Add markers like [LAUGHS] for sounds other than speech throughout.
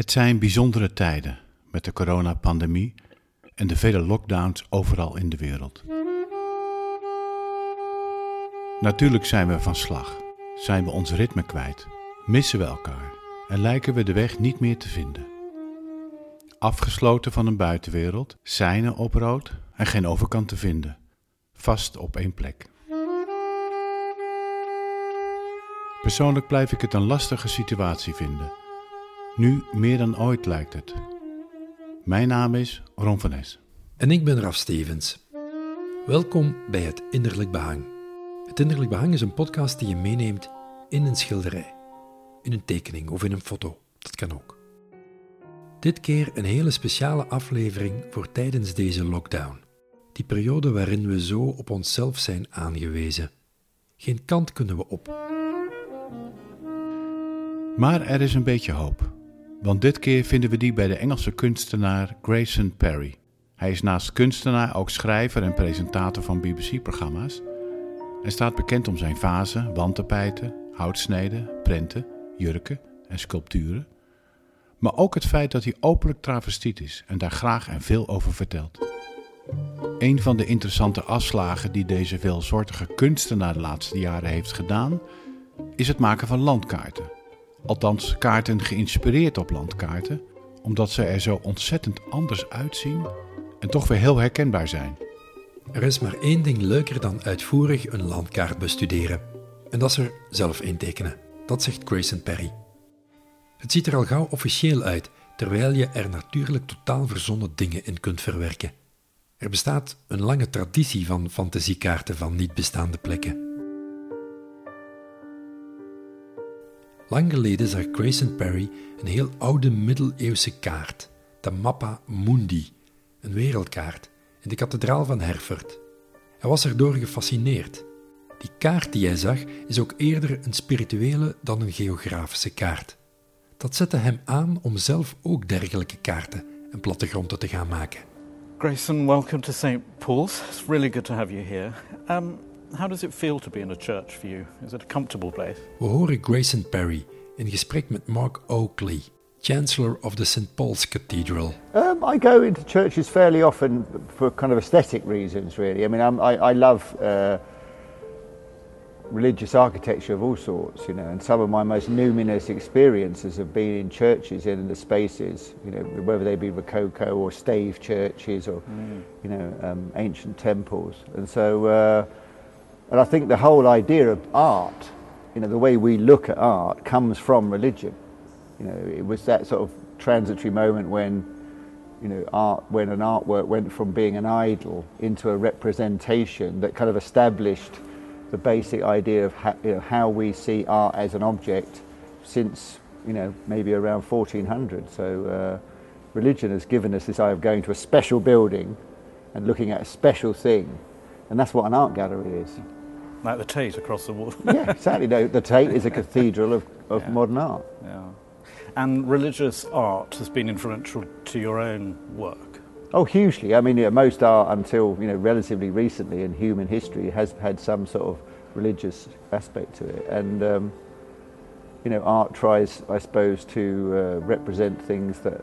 Het zijn bijzondere tijden met de coronapandemie en de vele lockdowns overal in de wereld. Natuurlijk zijn we van slag, zijn we ons ritme kwijt, missen we elkaar en lijken we de weg niet meer te vinden. Afgesloten van een buitenwereld, seinen op rood en geen overkant te vinden, vast op één plek. Persoonlijk blijf ik het een lastige situatie vinden. Nu meer dan ooit lijkt het. Mijn naam is Ron van Es. En ik ben Raf Stevens. Welkom bij Het Innerlijk Behang. Het Innerlijk Behang is een podcast die je meeneemt in een schilderij, in een tekening of in een foto. Dat kan ook. Dit keer een hele speciale aflevering voor tijdens deze lockdown. Die periode waarin we zo op onszelf zijn aangewezen. Geen kant kunnen we op. Maar er is een beetje hoop. Want dit keer vinden we die bij de Engelse kunstenaar Grayson Perry. Hij is naast kunstenaar ook schrijver en presentator van BBC-programma's. Hij staat bekend om zijn vazen, wandtapijten, houtsneden, prenten, jurken en sculpturen. Maar ook het feit dat hij openlijk travestiet is en daar graag en veel over vertelt. Een van de interessante afslagen die deze veelsoortige kunstenaar de laatste jaren heeft gedaan, is het maken van landkaarten. Althans, kaarten geïnspireerd op landkaarten, omdat ze er zo ontzettend anders uitzien en toch weer heel herkenbaar zijn. Er is maar één ding leuker dan uitvoerig een landkaart bestuderen. En dat is er zelf intekenen. Dat zegt Grayson Perry. Het ziet er al gauw officieel uit, terwijl je er natuurlijk totaal verzonnen dingen in kunt verwerken. Er bestaat een lange traditie van fantasiekaarten van niet bestaande plekken. Lang geleden zag Grayson Perry een heel oude middeleeuwse kaart, de Mappa Mundi, een wereldkaart, in de kathedraal van Herford. Hij was erdoor gefascineerd. Die kaart die hij zag is ook eerder een spirituele dan een geografische kaart. Dat zette hem aan om zelf ook dergelijke kaarten en plattegronden te gaan maken. Grayson, welcome to St. Paul's. It's really good to have you here. Um, how does it feel to be in a church for you? Is it a comfortable place? We horen Grayson Perry in gesprek met Mark Oakley, Chancellor of the St. Paul's Cathedral. Um, I go into churches fairly often for kind of aesthetic reasons, really. I mean, I'm, I, I love uh, religious architecture of all sorts, you know, and some of my most numinous experiences have been in churches in the spaces, you know, whether they be Rococo or stave churches or, mm. you know, um, ancient temples. And so, uh, and I think the whole idea of art, you know, the way we look at art comes from religion. You know, it was that sort of transitory moment when, you know, art, when an artwork went from being an idol into a representation that kind of established the basic idea of how, you know, how we see art as an object since you know maybe around 1400. So uh, religion has given us this idea of going to a special building and looking at a special thing, and that's what an art gallery is. Like the Tate across the water. yeah, exactly. No, the Tate is a [LAUGHS] cathedral of, of Yeah. modern art. yeah. And religious art has been influential to your own work. Oh, hugely. I mean, yeah, most art until you know relatively recently in human history has had some sort of religious aspect to it, and um, you know, art tries, I suppose, to uh, represent things that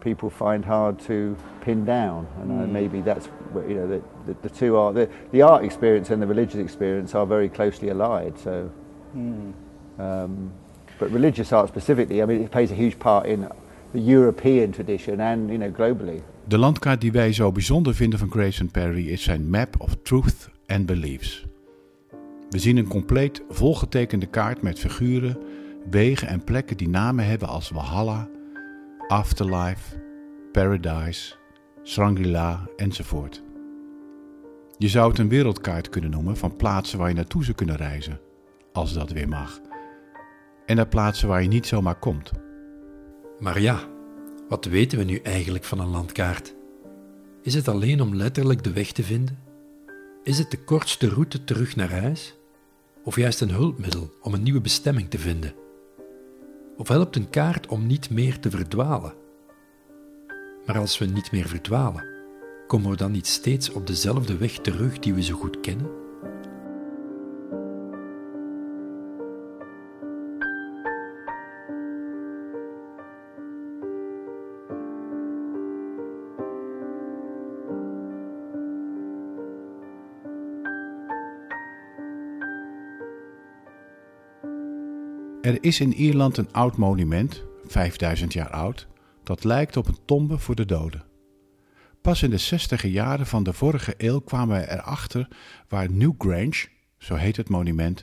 people find hard to pin down, and uh, Mm. maybe that's where, you know the, the, the two are the, the art experience and the religious experience are very closely allied. So, Mm. um, but religious art specifically, I mean, it plays a huge part in the European tradition and you know globally. De landkaart die wij zo bijzonder vinden van Grayson Perry is zijn Map of Truth and Beliefs. We zien een compleet volgetekende kaart met figuren, wegen en plekken die namen hebben als Valhalla, Afterlife, Paradise, Shangri-La enzovoort. Je zou het een wereldkaart kunnen noemen van plaatsen waar je naartoe zou kunnen reizen, als dat weer mag. En naar plaatsen waar je niet zomaar komt. Maar ja, wat weten we nu eigenlijk van een landkaart? Is het alleen om letterlijk de weg te vinden? Is het de kortste route terug naar huis? Of juist een hulpmiddel om een nieuwe bestemming te vinden? Of helpt een kaart om niet meer te verdwalen? Maar als we niet meer verdwalen, komen we dan niet steeds op dezelfde weg terug die we zo goed kennen? Er is in Ierland een oud monument, 5000 jaar oud, dat lijkt op een tombe voor de doden. Pas in de zestiger jaren van de vorige eeuw kwamen we erachter waar Newgrange, zo heet het monument,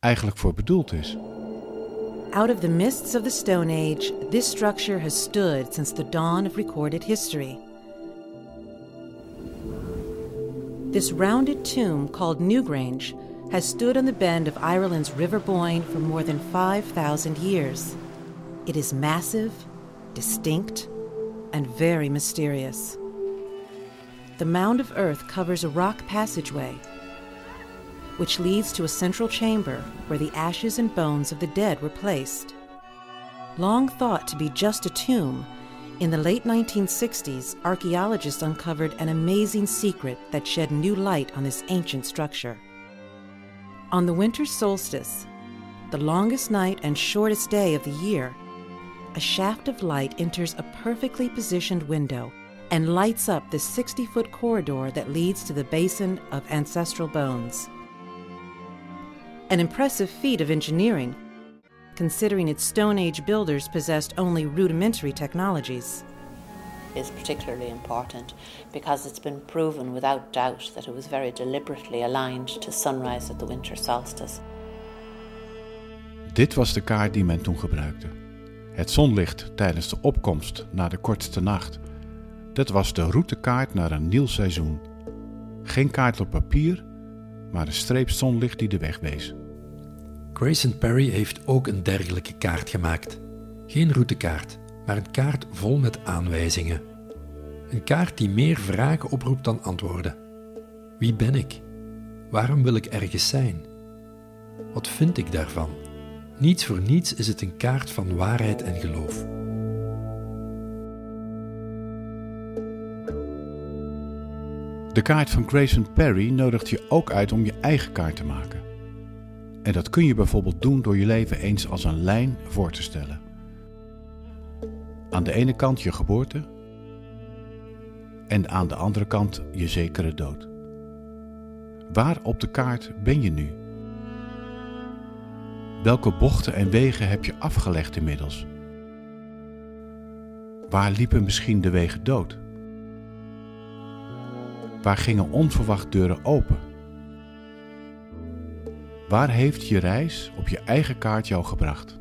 eigenlijk voor bedoeld is. Out of the mists of the Stone Age, this structure has stood since the dawn of recorded history. This rounded tomb, called Newgrange, has stood on the bend of Ireland's River Boyne for more than 5,000 years. It is massive, distinct, and very mysterious. The mound of earth covers a rock passageway, which leads to a central chamber where the ashes and bones of the dead were placed. Long thought to be just a tomb, in the late 1960s, archaeologists uncovered an amazing secret that shed new light on this ancient structure. On the winter solstice, the longest night and shortest day of the year, a shaft of light enters a perfectly positioned window and lights up the 60 foot corridor that leads to the basin of ancestral bones. An impressive feat of engineering, considering its Stone Age builders possessed only rudimentary technologies. Is particularly important because it's been proven without doubt that it was very deliberately aligned to sunrise at the winter solstice. Dit was de kaart die men toen gebruikte. Het zonlicht tijdens de opkomst na de kortste nacht. Dat was de routekaart naar een nieuw seizoen. Geen kaart op papier, maar een streep zonlicht die de weg wees. Grayson Perry heeft ook een dergelijke kaart gemaakt. Geen routekaart, maar een kaart vol met aanwijzingen. Een kaart die meer vragen oproept dan antwoorden. Wie ben ik? Waarom wil ik ergens zijn? Wat vind ik daarvan? Niets voor niets is het een kaart van waarheid en geloof. De kaart van Grayson Perry nodigt je ook uit om je eigen kaart te maken. En dat kun je bijvoorbeeld doen door je leven eens als een lijn voor te stellen. Aan de ene kant je geboorte en aan de andere kant je zekere dood. Waar op de kaart ben je nu? Welke bochten en wegen heb je afgelegd inmiddels? Waar liepen misschien de wegen dood? Waar gingen onverwacht deuren open? Waar heeft je reis op je eigen kaart jou gebracht?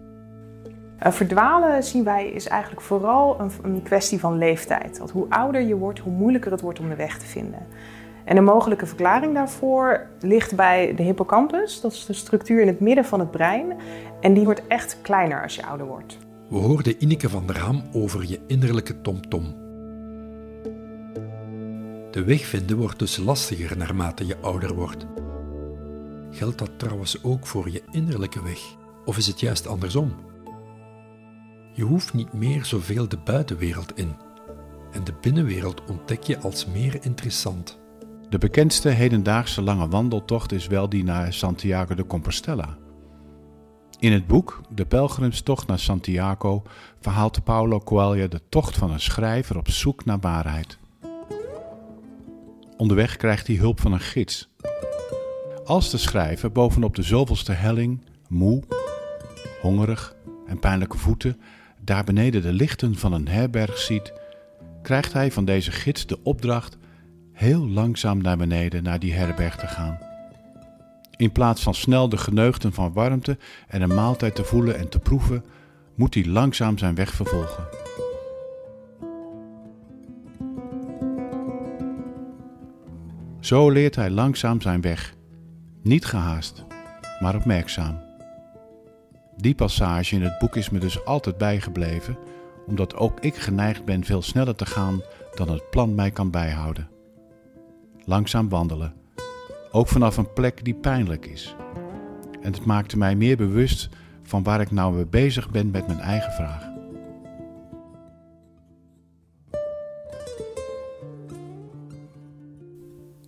Uh, verdwalen zien wij is eigenlijk vooral een, kwestie van leeftijd. Want hoe ouder je wordt, hoe moeilijker het wordt om de weg te vinden. En een mogelijke verklaring daarvoor ligt bij de hippocampus. Dat is de structuur in het midden van het brein. En die wordt echt kleiner als je ouder wordt. We hoorden Ineke van der Ham over je innerlijke tomtom. -tom. De weg vinden wordt dus lastiger naarmate je ouder wordt. Geldt dat trouwens ook voor je innerlijke weg? Of is het juist andersom? Je hoeft niet meer zoveel de buitenwereld in. En de binnenwereld ontdek je als meer interessant. De bekendste hedendaagse lange wandeltocht is wel die naar Santiago de Compostela. In het boek De Pelgrimstocht naar Santiago verhaalt Paulo Coelho de tocht van een schrijver op zoek naar waarheid. Onderweg krijgt hij hulp van een gids. Als de schrijver bovenop de zoveelste helling, moe, hongerig en pijnlijke voeten, daar beneden de lichten van een herberg ziet, krijgt hij van deze gids de opdracht heel langzaam naar beneden naar die herberg te gaan. In plaats van snel de geneugten van warmte en een maaltijd te voelen en te proeven, moet hij langzaam zijn weg vervolgen. Zo leert hij langzaam zijn weg, niet gehaast, maar opmerkzaam. Die passage in het boek is me dus altijd bijgebleven, omdat ook ik geneigd ben veel sneller te gaan dan het plan mij kan bijhouden. Langzaam wandelen, ook vanaf een plek die pijnlijk is. En het maakte mij meer bewust van waar ik nou mee bezig ben met mijn eigen vraag.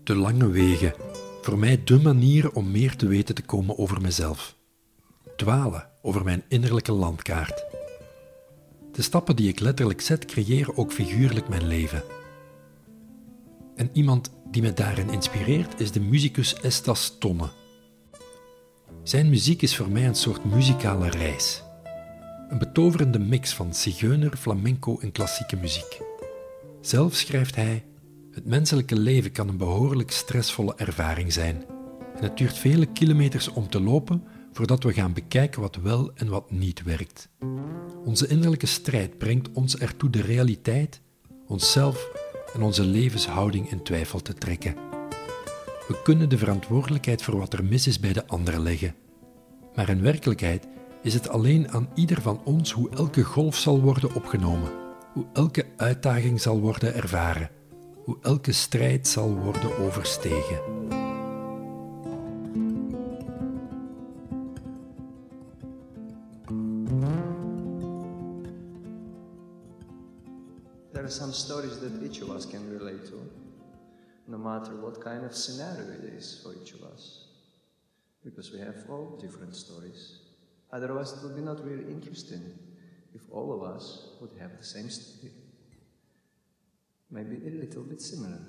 De lange wegen, voor mij de manier om meer te weten te komen over mezelf. Dwalen over mijn innerlijke landkaart. De stappen die ik letterlijk zet, creëren ook figuurlijk mijn leven. En iemand die me daarin inspireert is de muzikus Estas Tonne. Zijn muziek is voor mij een soort muzikale reis. Een betoverende mix van zigeuner, flamenco en klassieke muziek. Zelf schrijft hij: Het menselijke leven kan een behoorlijk stressvolle ervaring zijn. En het duurt vele kilometers om te lopen voordat we gaan bekijken wat wel en wat niet werkt. Onze innerlijke strijd brengt ons ertoe de realiteit, onszelf en onze levenshouding in twijfel te trekken. We kunnen de verantwoordelijkheid voor wat er mis is bij de ander leggen. Maar in werkelijkheid is het alleen aan ieder van ons hoe elke golf zal worden opgenomen, hoe elke uitdaging zal worden ervaren, hoe elke strijd zal worden overstegen. Some stories that each of us can relate to, no matter what kind of scenario it is for each of us. Because we have all different stories. Otherwise, it would be not really interesting if all of us would have the same story. Maybe a little bit similar.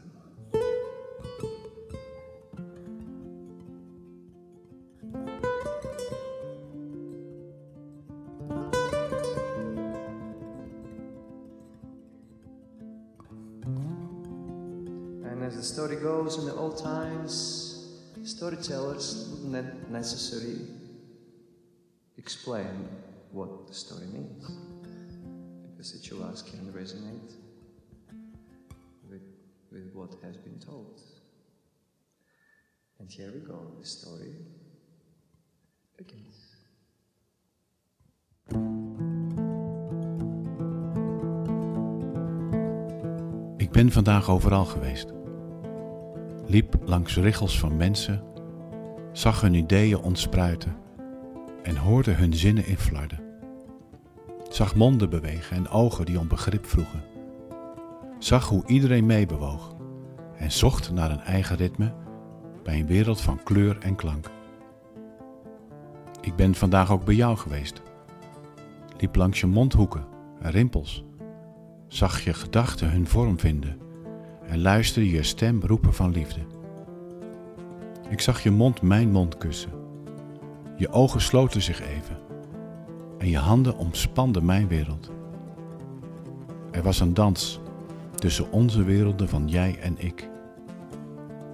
In the old times, storytellers wouldn't necessarily explain what the story means, because of us can resonate with, with what has been told. And here we go, the story begins. Ik ben vandaag overal geweest. Liep langs riggels van mensen, zag hun ideeën ontspruiten en hoorde hun zinnen inflarden. Zag monden bewegen en ogen die om begrip vroegen. Zag hoe iedereen meebewoog en zocht naar een eigen ritme bij een wereld van kleur en klank. Ik ben vandaag ook bij jou geweest. Liep langs je mondhoeken en rimpels. Zag je gedachten hun vorm vinden en luisterde je stem roepen van liefde. Ik zag je mond mijn mond kussen. Je ogen sloten zich even en je handen omspanden mijn wereld. Er was een dans tussen onze werelden van jij en ik.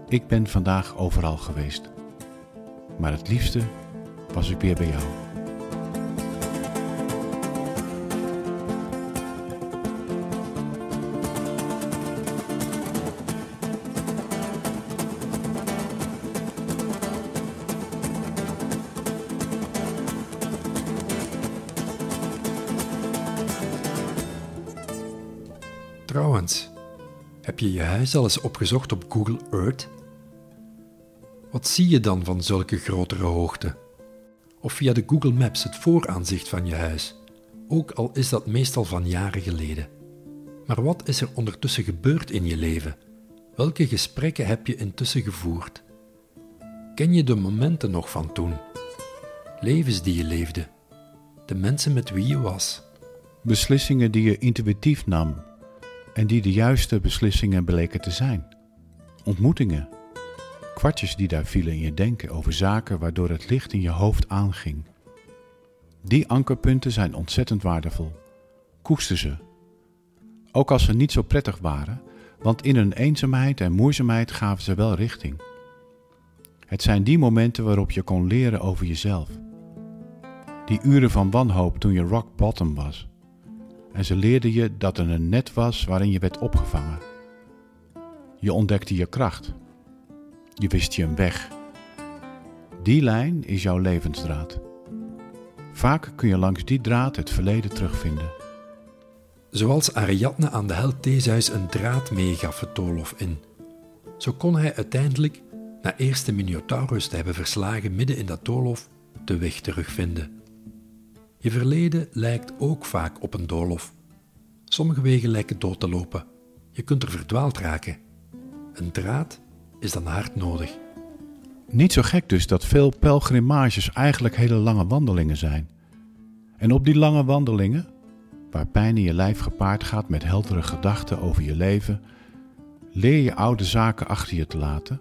Ik ben vandaag overal geweest, maar het liefste was ik weer bij jou. Je al eens opgezocht op Google Earth? Wat zie je dan van zulke grotere hoogte? Of via de Google Maps het vooraanzicht van je huis, ook al is dat meestal van jaren geleden. Maar wat is er ondertussen gebeurd in je leven? Welke gesprekken heb je intussen gevoerd? Ken je de momenten nog van toen? Levens die je leefde? De mensen met wie je was? Beslissingen die je intuïtief nam en die de juiste beslissingen bleken te zijn. Ontmoetingen. Kwartjes die daar vielen in je denken over zaken waardoor het licht in je hoofd aanging. Die ankerpunten zijn ontzettend waardevol. Koester ze. Ook als ze niet zo prettig waren, want in hun eenzaamheid en moeizaamheid gaven ze wel richting. Het zijn die momenten waarop je kon leren over jezelf. Die uren van wanhoop toen je rock bottom was. En ze leerden je dat er een net was waarin je werd opgevangen. Je ontdekte je kracht. Je wist je een weg. Die lijn is jouw levensdraad. Vaak kun je langs die draad het verleden terugvinden. Zoals Ariadne aan de held Theseus een draad meegaf het doolhof in. Zo kon hij uiteindelijk, na eerst de Minotaurus te hebben verslagen midden in dat doolhof, de weg terugvinden. Je verleden lijkt ook vaak op een doolhof. Sommige wegen lijken dood te lopen. Je kunt er verdwaald raken. Een draad is dan hard nodig. Niet zo gek dus dat veel pelgrimages eigenlijk hele lange wandelingen zijn. En op die lange wandelingen, waar pijn in je lijf gepaard gaat met heldere gedachten over je leven, leer je oude zaken achter je te laten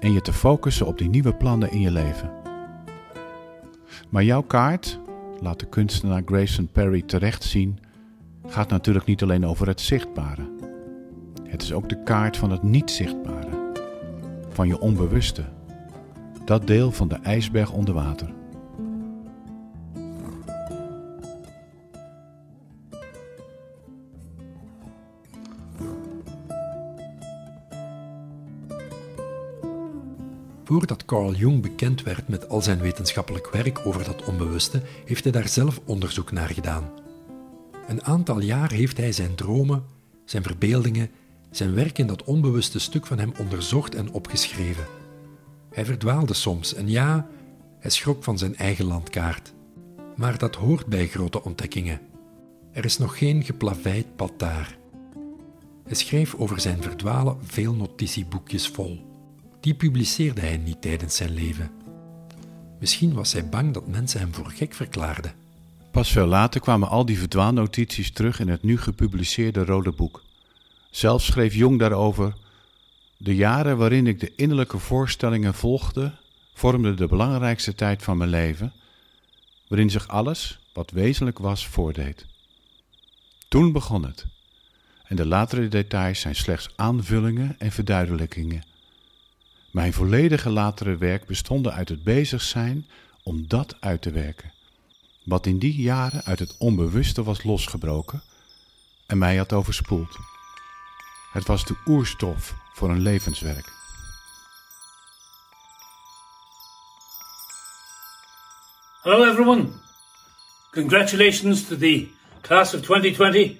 en je te focussen op die nieuwe plannen in je leven. Maar jouw kaart, laat de kunstenaar Grayson Perry terecht zien, gaat natuurlijk niet alleen over het zichtbare. Het is ook de kaart van het niet zichtbare, van je onbewuste, dat deel van de ijsberg onder water. Voordat Carl Jung bekend werd met al zijn wetenschappelijk werk over dat onbewuste, heeft hij daar zelf onderzoek naar gedaan. Een aantal jaar heeft hij zijn dromen, zijn verbeeldingen, zijn werk in dat onbewuste stuk van hem onderzocht en opgeschreven. Hij verdwaalde soms en ja, hij schrok van zijn eigen landkaart. Maar dat hoort bij grote ontdekkingen. Er is nog geen geplaveid pad daar. Hij schreef over zijn verdwalen veel notitieboekjes vol. Die publiceerde hij niet tijdens zijn leven. Misschien was hij bang dat mensen hem voor gek verklaarden. Pas veel later kwamen al die verdwaalnotities terug in het nu gepubliceerde Rode Boek. Zelf schreef Jong daarover: De jaren waarin ik de innerlijke voorstellingen volgde, vormden de belangrijkste tijd van mijn leven, waarin zich alles wat wezenlijk was voordeed. Toen begon het. En de latere details zijn slechts aanvullingen en verduidelijkingen. Mijn volledige latere werk bestond uit het bezig zijn om dat uit te werken. Wat in die jaren uit het onbewuste was losgebroken en mij had overspoeld. Het was de oerstof voor een levenswerk. Hello, everyone. Congratulations to the class of 2020.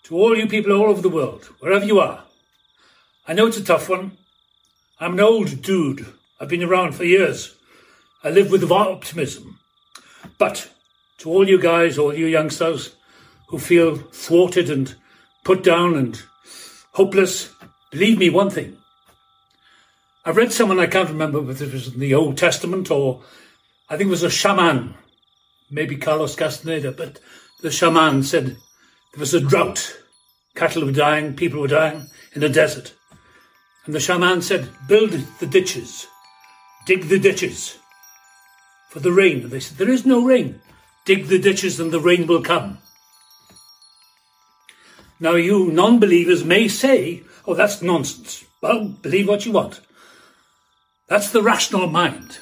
To all you people all over the world, wherever you are. I know it's a tough one. I'm an old dude. I've been around for years. I live with optimism. But to all you guys, all you youngsters who feel thwarted and put down and hopeless, believe me one thing. I've read someone, I can't remember whether it was in the Old Testament or I think it was a shaman, maybe Carlos Castaneda, but the shaman said there was a drought. Cattle were dying, people were dying in a desert. And the shaman said, Build the ditches, dig the ditches for the rain. And they said, There is no rain. Dig the ditches and the rain will come. Now, you non believers may say, Oh, that's nonsense. Well, believe what you want. That's the rational mind.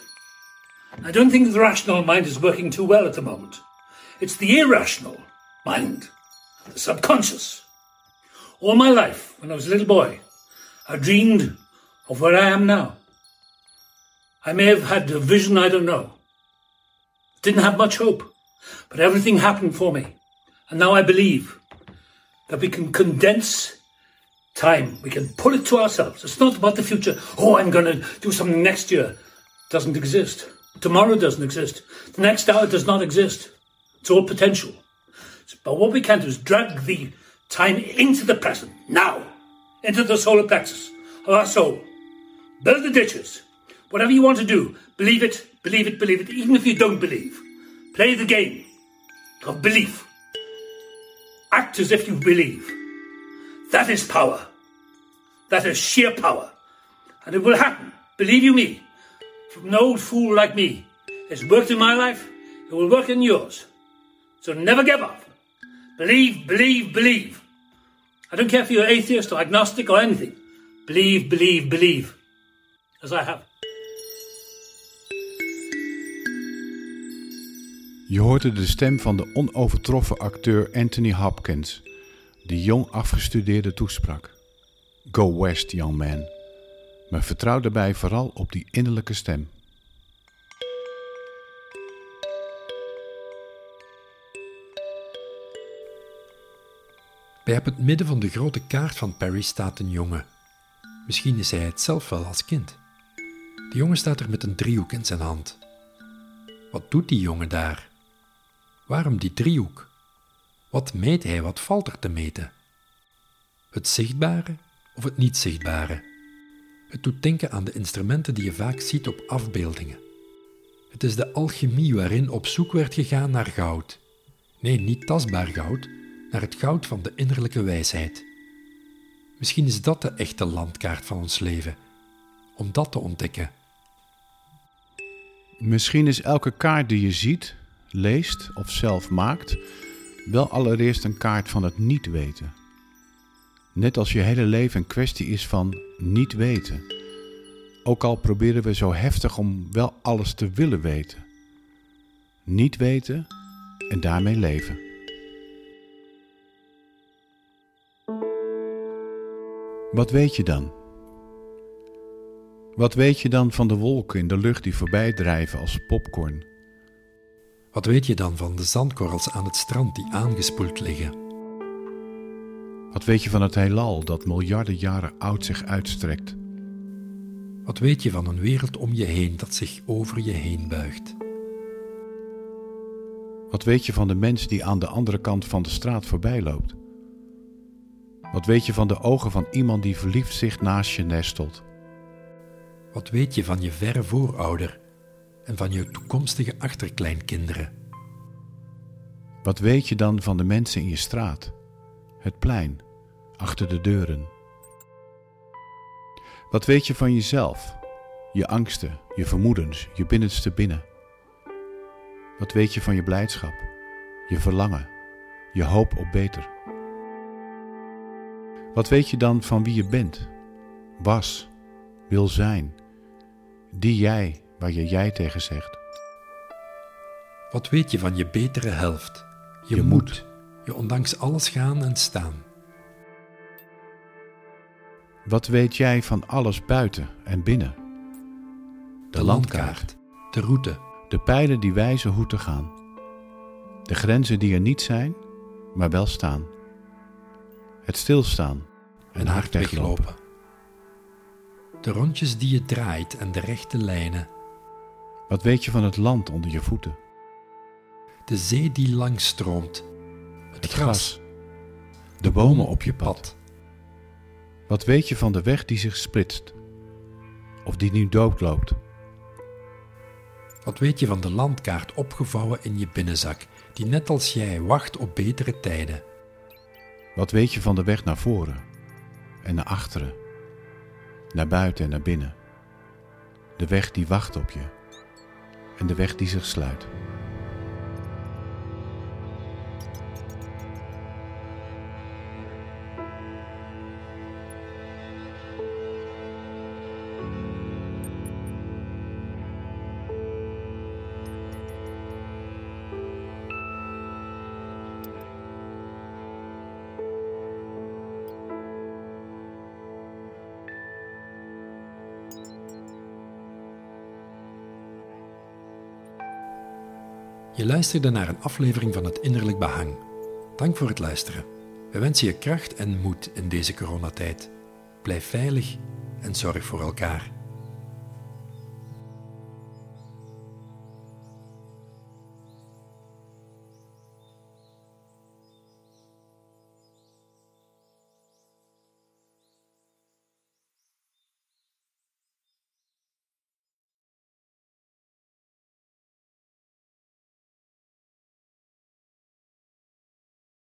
I don't think the rational mind is working too well at the moment. It's the irrational mind, the subconscious. All my life, when I was a little boy, I dreamed of where I am now. I may have had a vision, I don't know. Didn't have much hope, but everything happened for me. And now I believe that we can condense time. We can pull it to ourselves. It's not about the future. Oh, I'm going to do something next year. Doesn't exist. Tomorrow doesn't exist. The next hour does not exist. It's all potential. But what we can do is drag the time into the present, now, into the solar plexus of our soul. Build the ditches. Whatever you want to do, believe it, believe it, believe it, even if you don't believe. Play the game of belief. Act as if you believe. That is power. That is sheer power. And it will happen, believe you me, from an old fool like me. It's worked in my life, it will work in yours. So never give up. Believe, believe, believe. I don't care if you're atheist or agnostic or anything. Believe, believe, believe. As I have. Je hoorde de stem van de onovertroffen acteur Anthony Hopkins, die jong afgestudeerde toesprak. Go west, young man. Maar vertrouw daarbij vooral op die innerlijke stem. Bij op het midden van de grote kaart van Perry staat een jongen. Misschien is hij het zelf wel als kind. De jongen staat er met een driehoek in zijn hand. Wat doet die jongen daar? Waarom die driehoek? Wat meet hij, wat valt er te meten? Het zichtbare of het niet zichtbare? Het doet denken aan de instrumenten die je vaak ziet op afbeeldingen. Het is de alchemie waarin op zoek werd gegaan naar goud. Nee, niet tastbaar goud, naar het goud van de innerlijke wijsheid. Misschien is dat de echte landkaart van ons leven, om dat te ontdekken. Misschien is elke kaart die je ziet, leest of zelf maakt, wel allereerst een kaart van het niet weten. Net als je hele leven een kwestie is van niet weten. Ook al proberen we zo heftig om wel alles te willen weten. Niet weten en daarmee leven. Wat weet je dan? Wat weet je dan van de wolken in de lucht die voorbij drijven als popcorn? Wat weet je dan van de zandkorrels aan het strand die aangespoeld liggen? Wat weet je van het heelal dat miljarden jaren oud zich uitstrekt? Wat weet je van een wereld om je heen dat zich over je heen buigt? Wat weet je van de mens die aan de andere kant van de straat voorbij loopt? Wat weet je van de ogen van iemand die verliefd zich naast je nestelt? Wat weet je van je verre voorouder en van je toekomstige achterkleinkinderen? Wat weet je dan van de mensen in je straat, het plein, achter de deuren? Wat weet je van jezelf, je angsten, je vermoedens, je binnenste binnen? Wat weet je van je blijdschap, je verlangen, je hoop op beter? Wat weet je dan van wie je bent, was, wil zijn, die jij waar je jij tegen zegt? Wat weet je van je betere helft, je, moed. je ondanks alles gaan en staan? Wat weet jij van alles buiten en binnen? De landkaart, de route, De pijlen die wijzen hoe te gaan. De grenzen die er niet zijn, maar wel staan. Het stilstaan en hard weglopen. De rondjes die je draait en de rechte lijnen. Wat weet je van het land onder je voeten? De zee die langs stroomt. Het, Het gras, gras. De bomen op je pad. Wat weet je van de weg die zich splitst? Of die nu doodloopt? Wat weet je van de landkaart opgevouwen in je binnenzak, die net als jij wacht op betere tijden? Wat weet je van de weg naar voren en naar achteren? Naar buiten en naar binnen? De weg die wacht op je en de weg die zich sluit. Je luisterde naar een aflevering van het Innerlijk Behang. Dank voor het luisteren. We wensen je kracht en moed in deze coronatijd. Blijf veilig en zorg voor elkaar.